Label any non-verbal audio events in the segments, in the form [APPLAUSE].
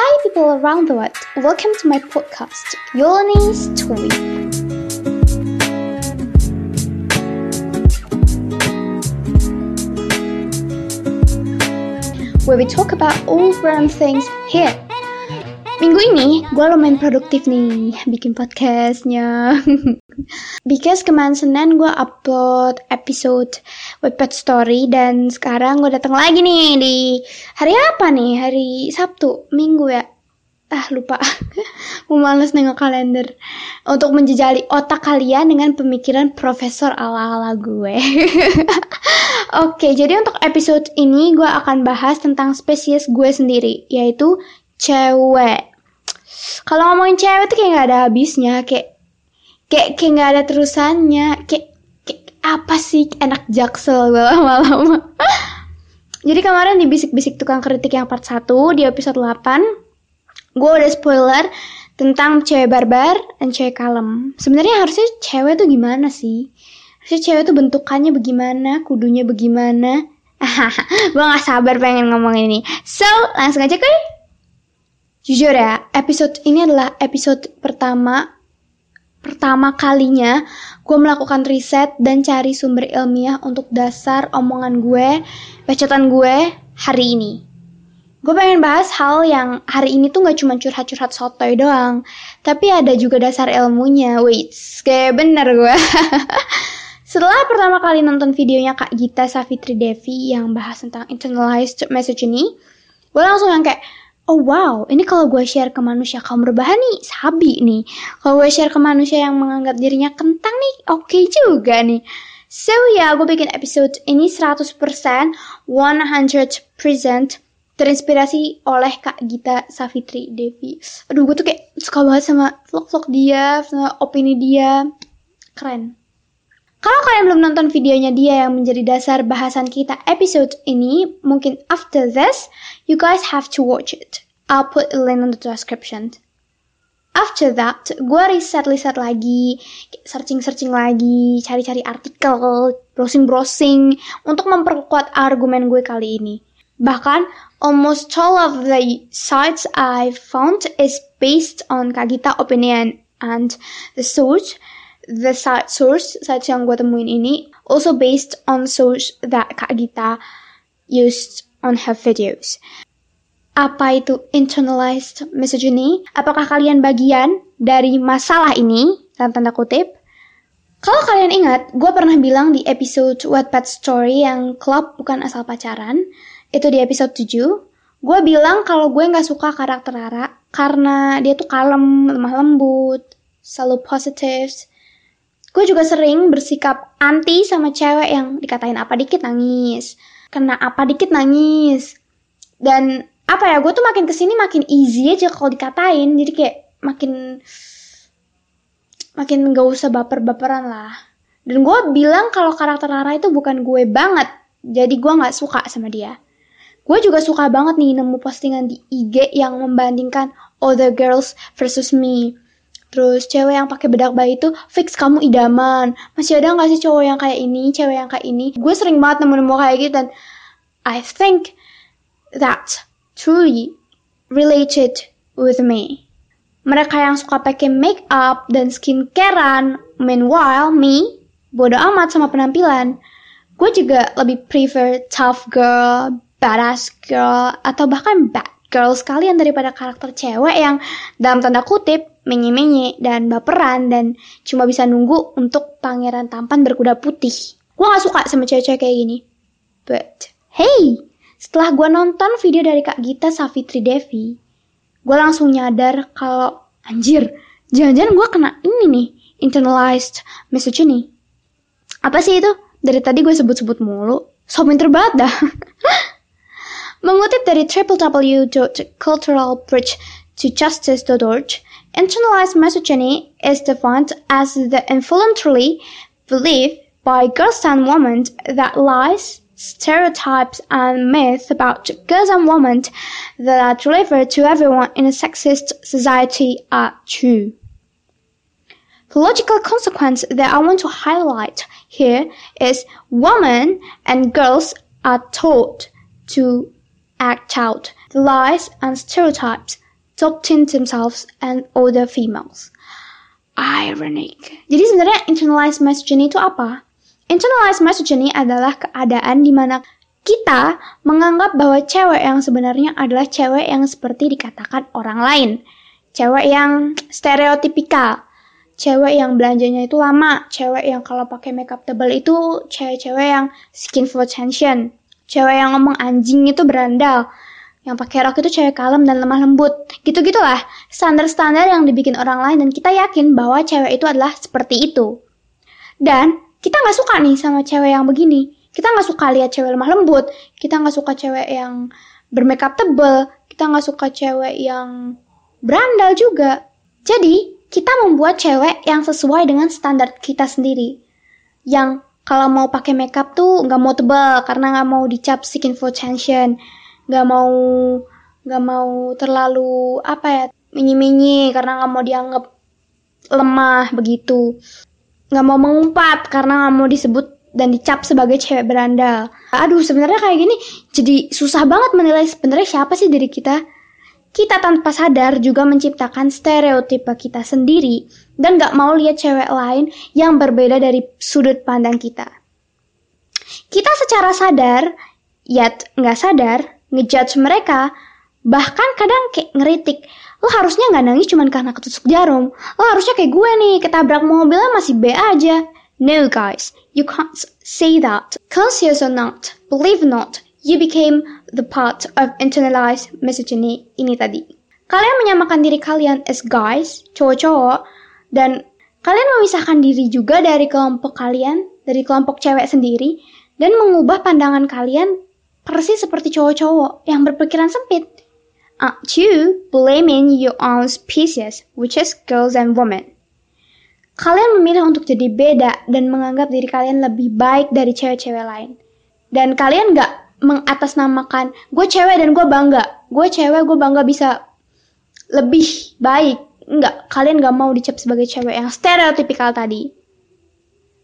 Hi, people around the world. Welcome to my podcast, Yolani Story. Where we talk about all random things here. Minggu ini gue lumayan produktif nih bikin podcastnya. [LAUGHS] Because kemarin Senin gue upload episode Wattpad Story dan sekarang gue datang lagi nih di hari apa nih? Hari Sabtu, Minggu ya? Ah lupa, [LAUGHS] mau males nengok kalender Untuk menjejali otak kalian dengan pemikiran profesor ala-ala gue [LAUGHS] Oke, jadi untuk episode ini gue akan bahas tentang spesies gue sendiri Yaitu cewek Kalau ngomongin cewek tuh kayak gak ada habisnya Kayak kayak kayak nggak ada terusannya kayak, kayak apa sih enak jaksel gue lama-lama [LAUGHS] jadi kemarin di bisik-bisik tukang kritik yang part 1 di episode 8 gue udah spoiler tentang cewek barbar dan cewek kalem. Sebenarnya harusnya cewek tuh gimana sih? Harusnya cewek tuh bentukannya bagaimana kudunya bagaimana? [LAUGHS] Gue gak sabar pengen ngomong ini. So langsung aja kuy jujur ya episode ini adalah episode pertama pertama kalinya gue melakukan riset dan cari sumber ilmiah untuk dasar omongan gue, bacotan gue hari ini. Gue pengen bahas hal yang hari ini tuh gak cuma curhat-curhat sotoy doang, tapi ada juga dasar ilmunya. Wait, kayak bener gue. [LAUGHS] Setelah pertama kali nonton videonya Kak Gita Savitri Devi yang bahas tentang internalized message ini, gue langsung yang kayak, oh wow, ini kalau gue share ke manusia kaum berbahan nih, sabi nih. Kalau gue share ke manusia yang menganggap dirinya kentang nih, oke okay juga nih. So ya, yeah, gue bikin episode ini 100%, 100% terinspirasi oleh Kak Gita Savitri Devi. Aduh, gue tuh kayak suka banget sama vlog-vlog dia, sama opini dia. Keren. Kalau kalian belum nonton videonya dia yang menjadi dasar bahasan kita episode ini, mungkin after this, you guys have to watch it. I'll put a link in the description. After that, gue riset-riset lagi, searching-searching lagi, cari-cari artikel, browsing-browsing, untuk memperkuat argumen gue kali ini. Bahkan, almost all of the sites I found is based on Kagita opinion and the source the source site yang gue temuin ini also based on source that Kak Gita used on her videos. Apa itu internalized misogyny? Apakah kalian bagian dari masalah ini? Dalam tanda kutip. Kalau kalian ingat, gue pernah bilang di episode Wattpad Story yang klub bukan asal pacaran, itu di episode 7, gue bilang kalau gue nggak suka karakter Rara karena dia tuh kalem, lemah lembut, selalu positif, Gue juga sering bersikap anti sama cewek yang dikatain apa dikit nangis. Kena apa dikit nangis. Dan apa ya, gue tuh makin ke sini makin easy aja kalau dikatain. Jadi kayak makin makin gak usah baper-baperan lah. Dan gue bilang kalau karakter Rara itu bukan gue banget. Jadi gue gak suka sama dia. Gue juga suka banget nih nemu postingan di IG yang membandingkan other girls versus me. Terus cewek yang pakai bedak bayi itu fix kamu idaman. Masih ada nggak sih cowok yang kayak ini, cewek yang kayak ini? Gue sering banget nemu-nemu kayak gitu dan I think that truly related with me. Mereka yang suka pakai make up dan skincarean, meanwhile me bodo amat sama penampilan. Gue juga lebih prefer tough girl, badass girl, atau bahkan bad girl sekalian daripada karakter cewek yang dalam tanda kutip menye-menye dan baperan dan cuma bisa nunggu untuk pangeran tampan berkuda putih. Gue gak suka sama cewek-cewek kayak gini. But, hey, setelah gue nonton video dari Kak Gita Savitri Devi, gue langsung nyadar kalau anjir, jangan-jangan gue kena ini nih, internalized misogyny. Apa sih itu? Dari tadi gue sebut-sebut mulu. So pinter banget dah. [LAUGHS] Mengutip dari www.culturalbridge2justice.org, Internalized misogyny is defined as the involuntary belief by girls and women that lies, stereotypes, and myths about girls and women that are delivered to everyone in a sexist society are true. The logical consequence that I want to highlight here is women and girls are taught to act out the lies and stereotypes top tin themselves and other females. Ironic. Jadi sebenarnya internalized misogyny itu apa? Internalized misogyny adalah keadaan di mana kita menganggap bahwa cewek yang sebenarnya adalah cewek yang seperti dikatakan orang lain. Cewek yang stereotipikal. Cewek yang belanjanya itu lama. Cewek yang kalau pakai makeup tebal itu cewek-cewek yang skin for attention. Cewek yang ngomong anjing itu berandal yang pakai rok itu cewek kalem dan lemah lembut. Gitu-gitulah standar-standar yang dibikin orang lain dan kita yakin bahwa cewek itu adalah seperti itu. Dan kita nggak suka nih sama cewek yang begini. Kita nggak suka lihat cewek lemah lembut. Kita nggak suka cewek yang bermakeup tebel. Kita nggak suka cewek yang berandal juga. Jadi, kita membuat cewek yang sesuai dengan standar kita sendiri. Yang kalau mau pakai makeup tuh nggak mau tebel karena nggak mau dicap skin for attention nggak mau nggak mau terlalu apa ya minyi-minyi karena nggak mau dianggap lemah begitu nggak mau mengumpat karena nggak mau disebut dan dicap sebagai cewek berandal. Aduh, sebenarnya kayak gini jadi susah banget menilai sebenarnya siapa sih diri kita. Kita tanpa sadar juga menciptakan stereotipe kita sendiri dan gak mau lihat cewek lain yang berbeda dari sudut pandang kita. Kita secara sadar, yet nggak sadar, ngejudge mereka, bahkan kadang kayak ngeritik. Lo harusnya nggak nangis cuman karena ketusuk jarum. Lo harusnya kayak gue nih, ketabrak mobilnya masih B aja. No guys, you can't say that. Conscious or not, believe not, you became the part of internalized misogyny ini tadi. Kalian menyamakan diri kalian as guys, cowok-cowok, dan kalian memisahkan diri juga dari kelompok kalian, dari kelompok cewek sendiri, dan mengubah pandangan kalian persis seperti cowok-cowok yang berpikiran sempit. Aren't you blaming your own species, which is girls and women? Kalian memilih untuk jadi beda dan menganggap diri kalian lebih baik dari cewek-cewek lain. Dan kalian gak mengatasnamakan, gue cewek dan gue bangga. Gue cewek, gue bangga bisa lebih baik. Enggak, kalian gak mau dicap sebagai cewek yang stereotipikal tadi.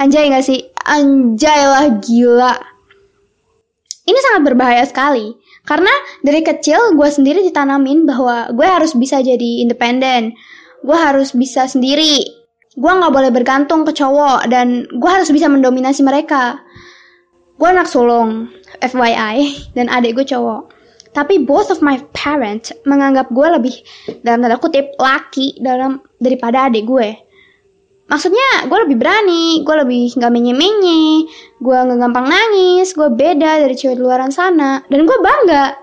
Anjay gak sih? Anjay lah gila. Ini sangat berbahaya sekali. Karena dari kecil gue sendiri ditanamin bahwa gue harus bisa jadi independen. Gue harus bisa sendiri. Gue gak boleh bergantung ke cowok dan gue harus bisa mendominasi mereka. Gue anak sulung, FYI, dan adik gue cowok. Tapi both of my parents menganggap gue lebih dalam tanda kutip laki dalam daripada adik gue maksudnya gue lebih berani gue lebih nggak menye-menye gue nggak gampang nangis gue beda dari cewek luaran sana. Dan gue bangga.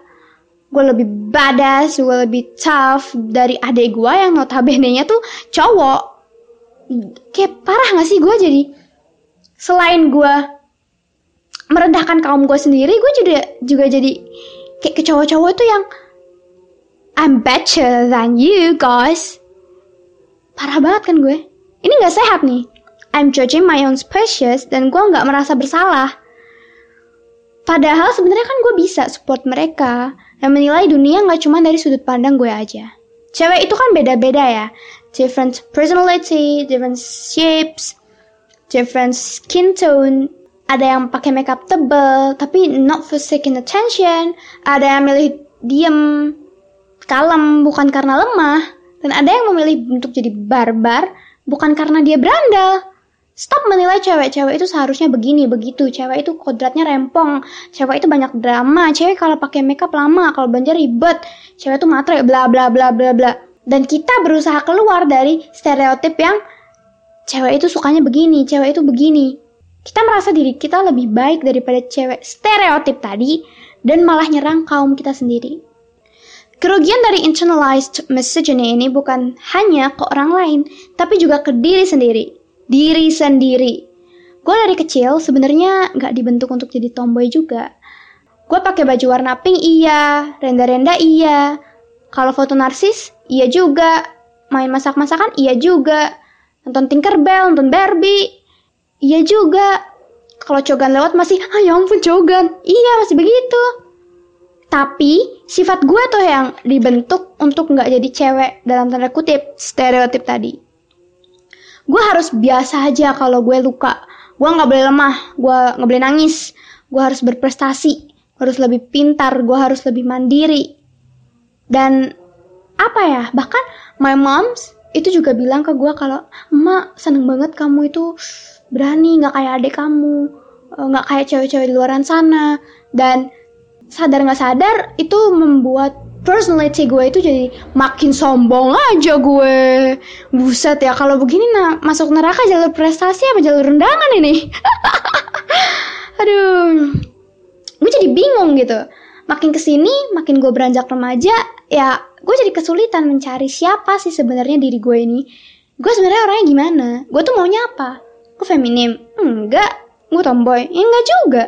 Gue lebih badass gue lebih tough dari adik gue yang notabene nya tuh cowok. Kayak parah gak sih gue jadi? Selain gue merendahkan kaum gue sendiri gue juga juga jadi kayak ke cowok-cowok tuh yang I'm better than you guys. Parah banget kan gue ini gak sehat nih. I'm judging my own species dan gue gak merasa bersalah. Padahal sebenarnya kan gue bisa support mereka dan menilai dunia gak cuma dari sudut pandang gue aja. Cewek itu kan beda-beda ya. Different personality, different shapes, different skin tone. Ada yang pakai makeup tebel tapi not for seeking attention. Ada yang milih diem, kalem bukan karena lemah. Dan ada yang memilih untuk jadi barbar bukan karena dia berandal. Stop menilai cewek-cewek itu seharusnya begini, begitu. Cewek itu kodratnya rempong. Cewek itu banyak drama. Cewek kalau pakai makeup lama, kalau belanja ribet. Cewek itu matre, bla bla bla bla bla. Dan kita berusaha keluar dari stereotip yang cewek itu sukanya begini, cewek itu begini. Kita merasa diri kita lebih baik daripada cewek stereotip tadi dan malah nyerang kaum kita sendiri. Kerugian dari internalized misogyny ini bukan hanya ke orang lain, tapi juga ke diri sendiri. Diri sendiri. Gue dari kecil sebenarnya nggak dibentuk untuk jadi tomboy juga. Gue pakai baju warna pink iya, renda-renda iya. Kalau foto narsis, iya juga. Main masak-masakan, iya juga. Nonton Tinkerbell, nonton Barbie, iya juga. Kalau cogan lewat masih, ah ya ampun cogan. Iya, masih begitu. Tapi sifat gue tuh yang dibentuk untuk nggak jadi cewek dalam tanda kutip stereotip tadi. Gue harus biasa aja kalau gue luka. Gue nggak boleh lemah, gue nggak boleh nangis. Gue harus berprestasi, gue harus lebih pintar, gue harus lebih mandiri. Dan apa ya bahkan my moms itu juga bilang ke gue kalau emak seneng banget kamu itu berani nggak kayak adik kamu eh, nggak kayak cewek-cewek di luaran sana dan sadar nggak sadar itu membuat personality gue itu jadi makin sombong aja gue. Buset ya kalau begini nah masuk neraka jalur prestasi apa jalur rendangan ini? [LAUGHS] Aduh. Gue jadi bingung gitu. Makin ke sini makin gue beranjak remaja ya gue jadi kesulitan mencari siapa sih sebenarnya diri gue ini. Gue sebenarnya orangnya gimana? Gue tuh maunya apa? Gue feminim? Enggak. Gue tomboy? Ya enggak juga.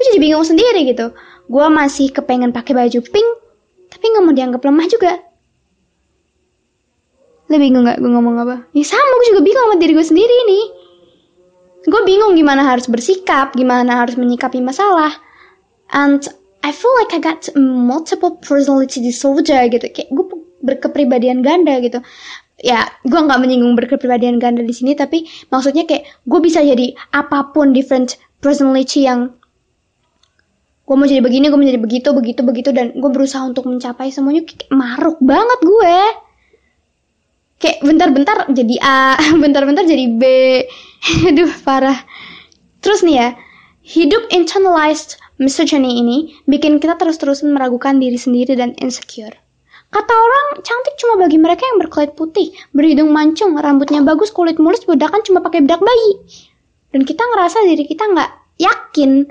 Gue jadi bingung sendiri gitu gue masih kepengen pakai baju pink tapi nggak mau dianggap lemah juga. Lo bingung nggak gue ngomong apa? Ya sama gue juga bingung sama diri gue sendiri nih. Gue bingung gimana harus bersikap gimana harus menyikapi masalah. And I feel like I got multiple personality disorder gitu. Kayak gue berkepribadian ganda gitu. Ya gue nggak menyinggung berkepribadian ganda di sini tapi maksudnya kayak gue bisa jadi apa pun different personality yang gue mau jadi begini gue mau jadi begitu begitu begitu dan gue berusaha untuk mencapai semuanya kayak maruk banget gue kayak bentar-bentar jadi A [LAUGHS] bentar-bentar jadi B [LAUGHS] aduh parah terus nih ya hidup internalized misogyny ini bikin kita terus-terusan meragukan diri sendiri dan insecure. Kata orang, cantik cuma bagi mereka yang berkulit putih, berhidung mancung, rambutnya bagus, kulit mulus, bedakan cuma pakai bedak bayi. Dan kita ngerasa diri kita nggak yakin,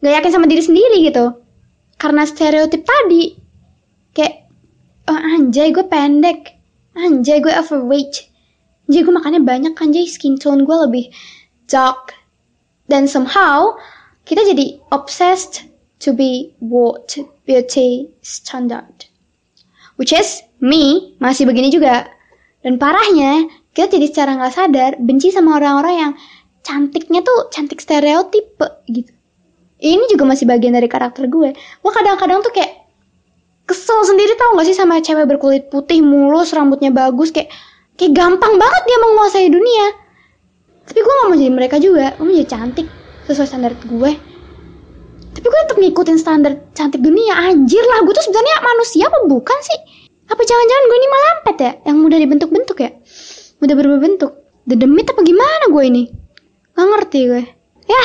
nggak yakin sama diri sendiri gitu. Karena stereotip tadi, kayak, oh anjay gue pendek, anjay gue overweight, anjay gue makannya banyak, anjay skin tone gue lebih dark. Dan somehow, kita jadi obsessed to be what beauty standard. Which is me masih begini juga. Dan parahnya, kita jadi secara nggak sadar benci sama orang-orang yang cantiknya tuh cantik stereotipe gitu. Ini juga masih bagian dari karakter gue. Gue kadang-kadang tuh kayak kesel sendiri tau gak sih sama cewek berkulit putih mulus, rambutnya bagus, kayak kayak gampang banget dia menguasai dunia. Tapi gue gak mau jadi mereka juga, gue mau jadi cantik sesuai standar gue. Tapi gue tetap ngikutin standar cantik dunia. Anjir lah gue tuh sebenarnya manusia apa bukan sih? Apa jangan-jangan gue ini malampet ya? Yang mudah dibentuk-bentuk ya? Mudah berubah bentuk. Dedemit apa gimana gue ini? Gak ngerti gue. Ya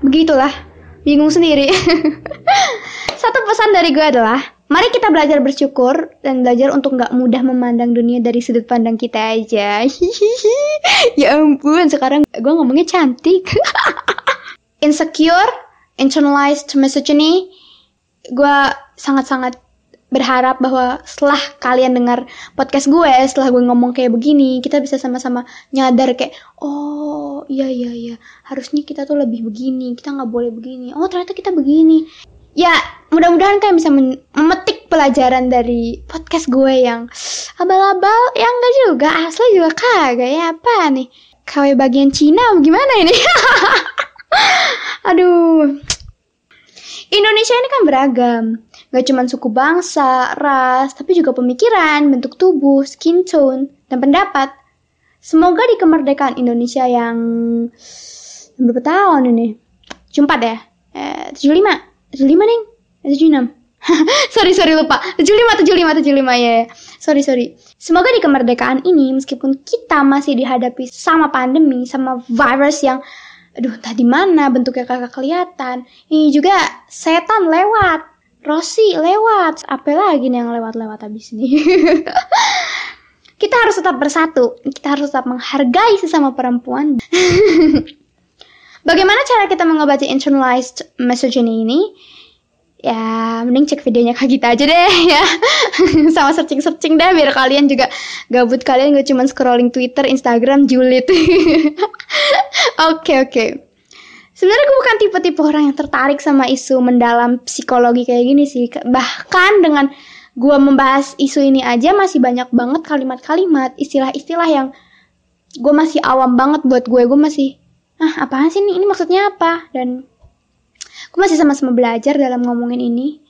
begitulah bingung sendiri [LAUGHS] satu pesan dari gue adalah Mari kita belajar bersyukur dan belajar untuk nggak mudah memandang dunia dari sudut pandang kita aja. [LAUGHS] ya ampun, sekarang gue ngomongnya cantik. [LAUGHS] insecure, internalized misogyny, gue sangat-sangat berharap bahwa setelah kalian dengar podcast gue, setelah gue ngomong kayak begini, kita bisa sama-sama nyadar kayak, oh iya iya iya, harusnya kita tuh lebih begini, kita nggak boleh begini. Oh ternyata kita begini. Ya mudah-mudahan kalian bisa memetik pelajaran dari podcast gue yang abal-abal, yang enggak juga, asli juga kagak ya apa nih? KW bagian Cina gimana ini? [LAUGHS] Aduh. Indonesia ini kan beragam. Gak cuma suku bangsa, ras, tapi juga pemikiran, bentuk tubuh, skin tone, dan pendapat. Semoga di kemerdekaan Indonesia yang berapa tahun ini? Jumpat ya? Eh, 75? 75 nih? 76? sorry sorry lupa 75 75 75 ya yeah. sorry sorry semoga di kemerdekaan ini meskipun kita masih dihadapi sama pandemi sama virus yang aduh tadi mana bentuknya kakak kelihatan ini juga setan lewat Rosi lewat. Apa lagi nih yang lewat-lewat habis ini? [LAUGHS] Kita harus tetap bersatu. Kita harus tetap menghargai sesama perempuan. [LAUGHS] Bagaimana cara kita mengobati internalized misogyny ini? Ya mending cek videonya kak kita aja deh [LAUGHS] ya. Sama searching searching deh biar kalian juga gabut. Kalian gak cuma scrolling Twitter Instagram julid. Oke oke sebenarnya gue bukan tipe-tipe orang yang tertarik sama isu mendalam psikologi kayak gini sih bahkan dengan gue membahas isu ini aja masih banyak banget kalimat-kalimat istilah-istilah yang gue masih awam banget buat gue gue masih ah apaan sih ini ini maksudnya apa dan Aku masih sama-sama belajar dalam ngomongin ini.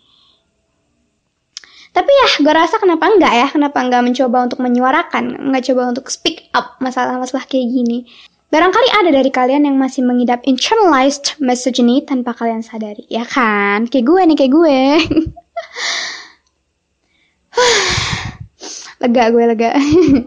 Tapi ya, gue rasa kenapa enggak ya? Kenapa enggak mencoba untuk menyuarakan? Enggak coba untuk speak up masalah-masalah kayak gini. Barangkali ada dari kalian yang masih mengidap internalized misogyny tanpa kalian sadari. Ya kan? Kayak gue nih, kayak gue. [SIGHS] lega gue lega.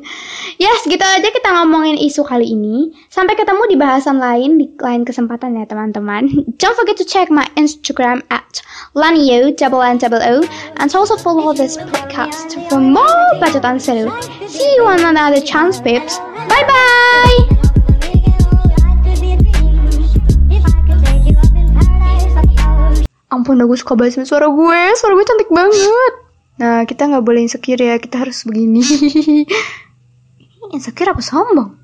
[LAUGHS] yes, gitu aja kita ngomongin isu kali ini. Sampai ketemu di bahasan lain di lain kesempatan ya teman-teman. [LAUGHS] Don't forget to check my Instagram at lanio double n double o and also follow this podcast for more bacotan seru. See you on another chance, peeps. Bye Ampun, aku suka banget sama suara gue. Suara gue cantik banget. Nah, kita nggak boleh insecure ya. Kita harus begini. [LAUGHS] insecure apa sombong?